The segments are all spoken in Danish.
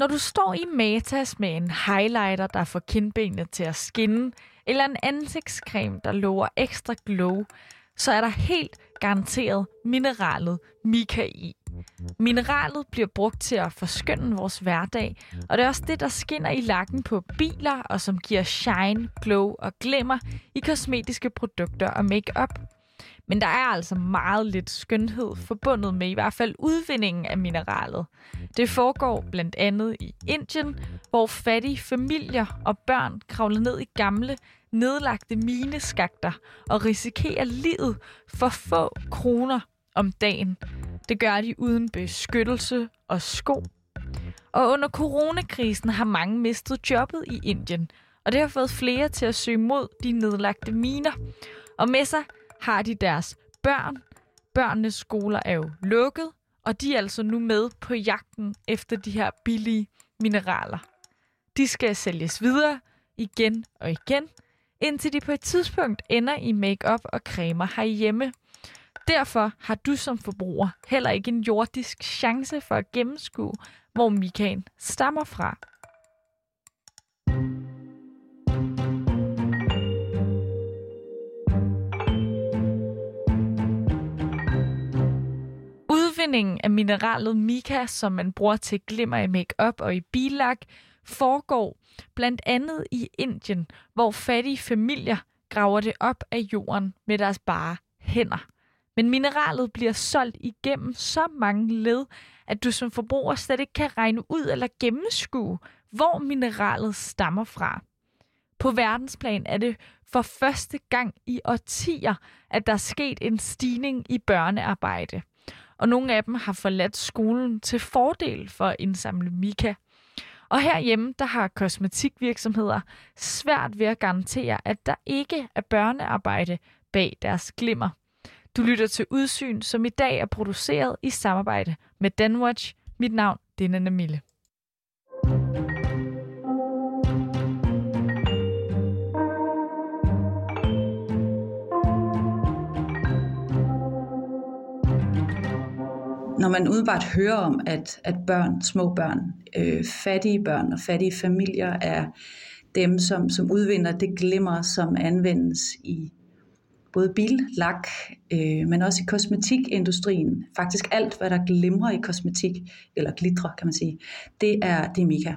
Når du står i Matas med en highlighter, der får kindbenene til at skinne, eller en ansigtscreme, der lover ekstra glow, så er der helt garanteret mineralet Mika i. Mineralet bliver brugt til at forskønne vores hverdag, og det er også det, der skinner i lakken på biler, og som giver shine, glow og glimmer i kosmetiske produkter og makeup. Men der er altså meget lidt skønhed forbundet med i hvert fald udvindingen af mineralet. Det foregår blandt andet i Indien, hvor fattige familier og børn kravler ned i gamle, nedlagte mineskakter og risikerer livet for få kroner om dagen. Det gør de uden beskyttelse og sko. Og under coronakrisen har mange mistet jobbet i Indien, og det har fået flere til at søge mod de nedlagte miner. Og med sig har de deres børn. Børnenes skoler er jo lukket, og de er altså nu med på jagten efter de her billige mineraler. De skal sælges videre igen og igen, indtil de på et tidspunkt ender i makeup og cremer herhjemme. Derfor har du som forbruger heller ikke en jordisk chance for at gennemskue, hvor Mikaen stammer fra. Udvindingen af mineralet mica, som man bruger til glimmer i makeup og i billak, foregår blandt andet i Indien, hvor fattige familier graver det op af jorden med deres bare hænder. Men mineralet bliver solgt igennem så mange led, at du som forbruger slet ikke kan regne ud eller gennemskue, hvor mineralet stammer fra. På verdensplan er det for første gang i årtier, at der er sket en stigning i børnearbejde. Og nogle af dem har forladt skolen til fordel for at indsamle Mika. Og herhjemme, der har kosmetikvirksomheder svært ved at garantere, at der ikke er børnearbejde bag deres glimmer. Du lytter til Udsyn, som i dag er produceret i samarbejde med Danwatch. Mit navn det er Nana Mille. Man udenbart hører om, at, at børn, små børn, øh, fattige børn og fattige familier er dem, som, som udvinder det glimmer, som anvendes i både billak, øh, men også i kosmetikindustrien. Faktisk alt, hvad der glimrer i kosmetik, eller glitrer, kan man sige, det er, det mega.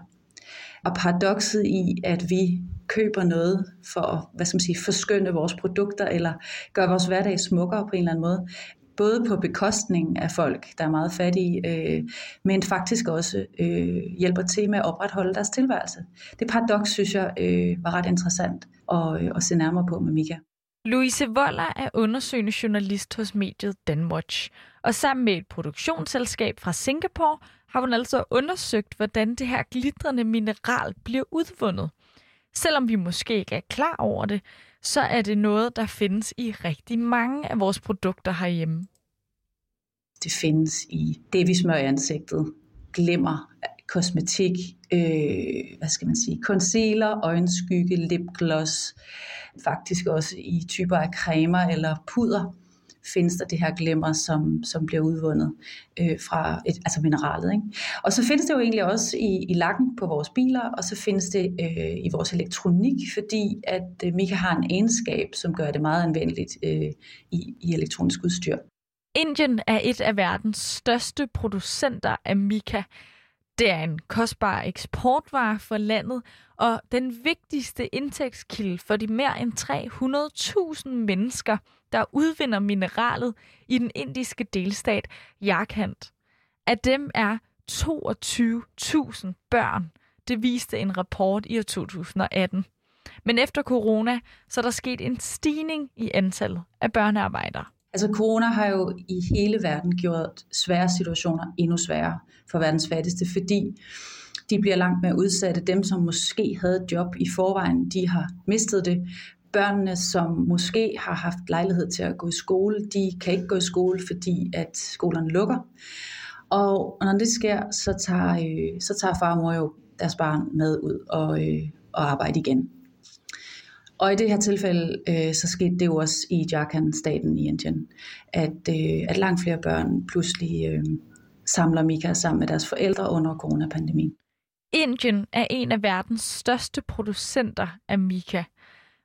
Og paradokset i, at vi køber noget for at hvad skal man sige, forskønne vores produkter, eller gøre vores hverdag smukkere på en eller anden måde, både på bekostning af folk, der er meget fattige, øh, men faktisk også øh, hjælper til med at opretholde deres tilværelse. Det paradoks, synes jeg, øh, var ret interessant at, øh, at se nærmere på med Mika. Louise Voller er undersøgende journalist hos mediet Danwatch, og sammen med et produktionsselskab fra Singapore har hun altså undersøgt, hvordan det her glitrende mineral bliver udvundet. Selvom vi måske ikke er klar over det, så er det noget, der findes i rigtig mange af vores produkter herhjemme. Det findes i det, vi smører i ansigtet, glimmer, kosmetik, øh, hvad skal man sige, concealer, øjenskygge, lipgloss, faktisk også i typer af cremer eller puder findes der det her glimmer, som, som bliver udvundet øh, fra et, altså mineralet. Ikke? Og så findes det jo egentlig også i, i lakken på vores biler, og så findes det øh, i vores elektronik, fordi at øh, Mika har en egenskab, som gør det meget anvendeligt øh, i, i elektronisk udstyr. Indien er et af verdens største producenter af Mika. Det er en kostbar eksportvare for landet, og den vigtigste indtægtskilde for de mere end 300.000 mennesker, der udvinder mineralet i den indiske delstat Jharkhand. Af dem er 22.000 børn. Det viste en rapport i 2018. Men efter corona, så er der sket en stigning i antallet af børnearbejdere. Altså corona har jo i hele verden gjort svære situationer endnu sværere for verdens fattigste, fordi de bliver langt mere udsatte. Dem, som måske havde et job i forvejen, de har mistet det. Børnene, som måske har haft lejlighed til at gå i skole, de kan ikke gå i skole, fordi at skolerne lukker. Og når det sker, så tager, øh, så tager far og mor jo deres barn med ud og, øh, og arbejde igen. Og i det her tilfælde, øh, så skete det jo også i Jharkhand-staten i Indien, at, øh, at langt flere børn pludselig øh, samler Mika sammen med deres forældre under coronapandemien. Indien er en af verdens største producenter af mica.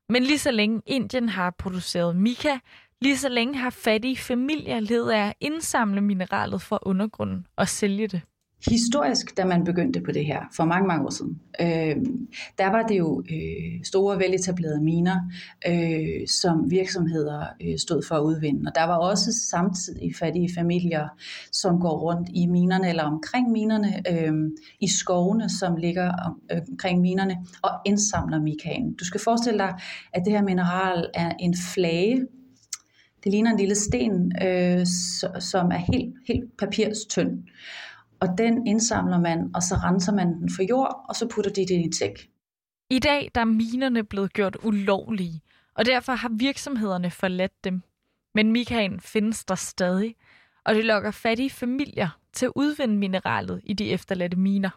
Men lige så længe Indien har produceret mica, lige så længe har fattige familier ledet af at indsamle mineralet fra undergrunden og sælge det historisk, da man begyndte på det her, for mange, mange år siden, øh, der var det jo øh, store, veletablerede miner, øh, som virksomheder øh, stod for at udvinde. Og der var også samtidig fattige familier, som går rundt i minerne eller omkring minerne, øh, i skovene, som ligger om, øh, omkring minerne, og indsamler mikaen. Du skal forestille dig, at det her mineral er en flage, det ligner en lille sten, øh, som er helt, helt papirstynd og den indsamler man, og så renser man den for jord, og så putter de det i en tæk. I dag der er minerne blevet gjort ulovlige, og derfor har virksomhederne forladt dem. Men Mikael findes der stadig, og det lokker fattige familier til at udvinde mineralet i de efterladte miner.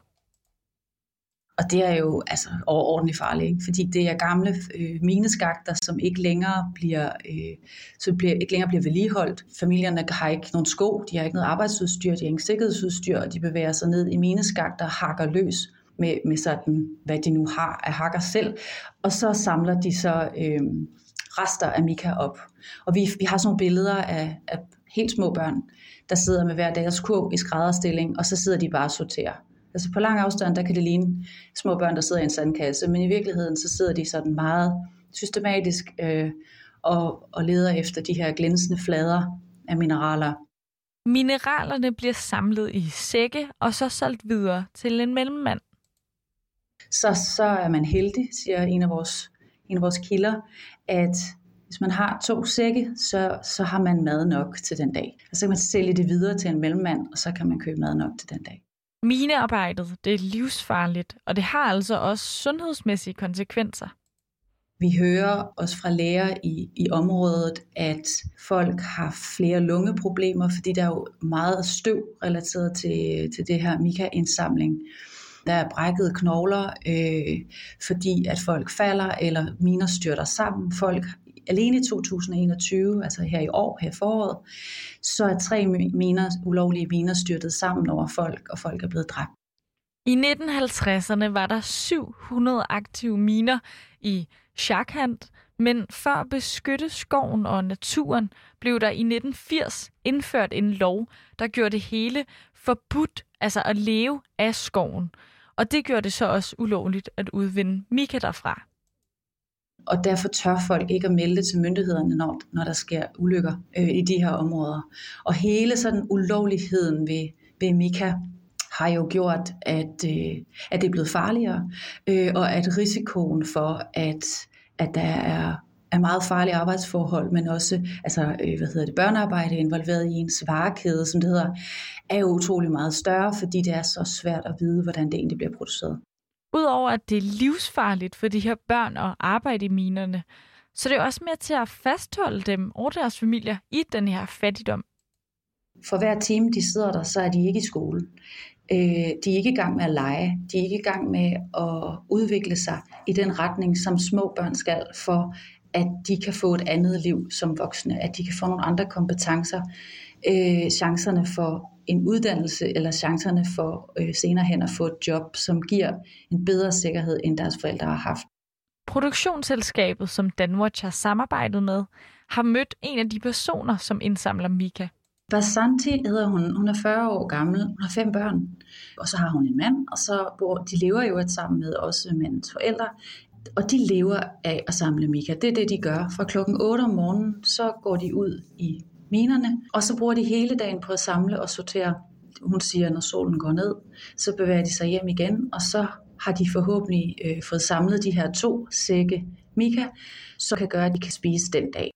Og det er jo altså overordentligt farligt, ikke? fordi det er gamle øh, mineskakter, som ikke længere bliver, øh, så bliver, ikke længere bliver vedligeholdt. Familierne har ikke nogen sko, de har ikke noget arbejdsudstyr, de har ikke sikkerhedsudstyr, og de bevæger sig ned i mineskakter og hakker løs med, med sådan, hvad de nu har af hakker selv. Og så samler de så øh, rester af Mika op. Og vi, vi har sådan nogle billeder af, af helt små børn, der sidder med hver deres kurv i skrædderstilling, og så sidder de bare og sorterer. Altså på lang afstand, der kan det ligne små børn, der sidder i en sandkasse, men i virkeligheden, så sidder de sådan meget systematisk øh, og, og leder efter de her glænsende flader af mineraler. Mineralerne bliver samlet i sække og så solgt videre til en mellemmand. Så, så er man heldig, siger en af vores, en af vores kilder, at hvis man har to sække, så, så har man mad nok til den dag. Og så kan man sælge det videre til en mellemmand, og så kan man købe mad nok til den dag. Minearbejdet det er livsfarligt, og det har altså også sundhedsmæssige konsekvenser. Vi hører også fra læger i, i området, at folk har flere lungeproblemer, fordi der er jo meget støv relateret til, til det her Mika-indsamling. Der er brækkede knogler, øh, fordi at folk falder eller miner styrter sammen. Folk alene i 2021, altså her i år, her i foråret, så er tre miner, ulovlige miner styrtet sammen over folk, og folk er blevet dræbt. I 1950'erne var der 700 aktive miner i Shakhand, men for at beskytte skoven og naturen, blev der i 1980 indført en lov, der gjorde det hele forbudt, altså at leve af skoven. Og det gjorde det så også ulovligt at udvinde mika derfra og derfor tør folk ikke at melde til myndighederne, når, når der sker ulykker øh, i de her områder. Og hele sådan ulovligheden ved, ved Mika har jo gjort, at, øh, at det er blevet farligere, øh, og at risikoen for, at, at der er er meget farlige arbejdsforhold, men også altså, øh, hvad hedder det, børnearbejde involveret i ens varekæde, som det hedder, er jo utrolig meget større, fordi det er så svært at vide, hvordan det egentlig bliver produceret. Udover at det er livsfarligt for de her børn at arbejde i minerne, så det er også med til at fastholde dem og deres familier i den her fattigdom. For hver time de sidder der, så er de ikke i skole. Øh, de er ikke i gang med at lege. De er ikke i gang med at udvikle sig i den retning, som små børn skal, for at de kan få et andet liv som voksne, at de kan få nogle andre kompetencer. Øh, chancerne for en uddannelse eller chancerne for øh, senere hen at få et job, som giver en bedre sikkerhed, end deres forældre har haft. Produktionsselskabet, som Danwatch har samarbejdet med, har mødt en af de personer, som indsamler Mika. Basanti hedder hun. Hun er 40 år gammel. Hun har fem børn. Og så har hun en mand, og så bor, de lever jo et sammen med også mandens forældre. Og de lever af at samle Mika. Det er det, de gør. Fra klokken 8 om morgenen, så går de ud i minerne, og så bruger de hele dagen på at samle og sortere. Hun siger, når solen går ned, så bevæger de sig hjem igen, og så har de forhåbentlig øh, fået samlet de her to sække Mika, så kan gøre, at de kan spise den dag.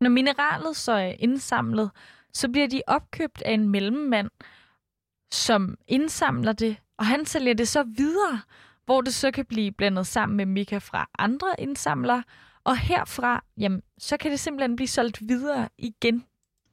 Når mineralet så er indsamlet, så bliver de opkøbt af en mellemmand, som indsamler det, og han sælger det så videre, hvor det så kan blive blandet sammen med Mika fra andre indsamlere, og herfra, jamen, så kan det simpelthen blive solgt videre igen.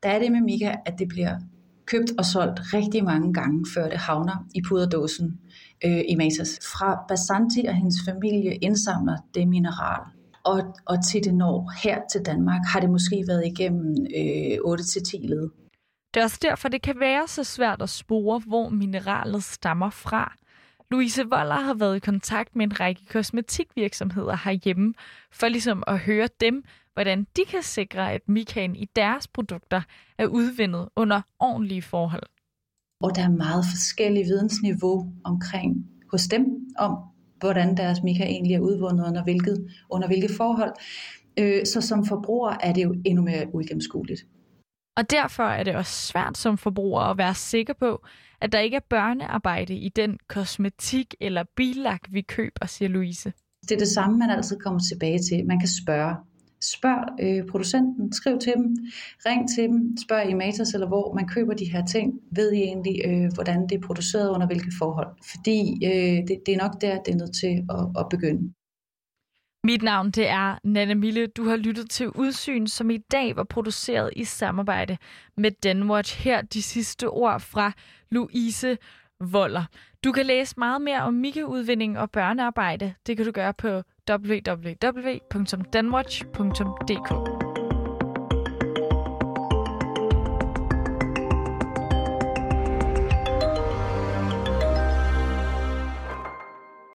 Der er det med Mika, at det bliver købt og solgt rigtig mange gange, før det havner i puderdåsen øh, i Matas. Fra Basanti og hendes familie indsamler det mineral, og, og til det når her til Danmark, har det måske været igennem øh, 8-10 led. Det er også derfor, det kan være så svært at spore, hvor mineralet stammer fra. Louise Voller har været i kontakt med en række kosmetikvirksomheder herhjemme, for ligesom at høre dem, hvordan de kan sikre, at mikaen i deres produkter er udvindet under ordentlige forhold. Og der er meget forskellige vidensniveau omkring hos dem, om hvordan deres mika egentlig er udvundet under hvilket, under hvilke forhold. Øh, så som forbruger er det jo endnu mere uigennemskueligt. Og derfor er det også svært som forbruger at være sikker på, at der ikke er børnearbejde i den kosmetik eller billak, vi køber, siger Louise. Det er det samme, man altid kommer tilbage til. Man kan spørge. Spørg øh, producenten, skriv til dem, ring til dem, spørg i Matas eller hvor man køber de her ting. Ved I egentlig, øh, hvordan det er produceret under hvilke forhold? Fordi øh, det, det er nok der, det er nødt til at, at begynde. Mit navn det er Nana Mille. Du har lyttet til Udsyn, som i dag var produceret i samarbejde med Danwatch. Her de sidste ord fra Louise Voller. Du kan læse meget mere om mikroudvinding og børnearbejde. Det kan du gøre på www.danwatch.dk.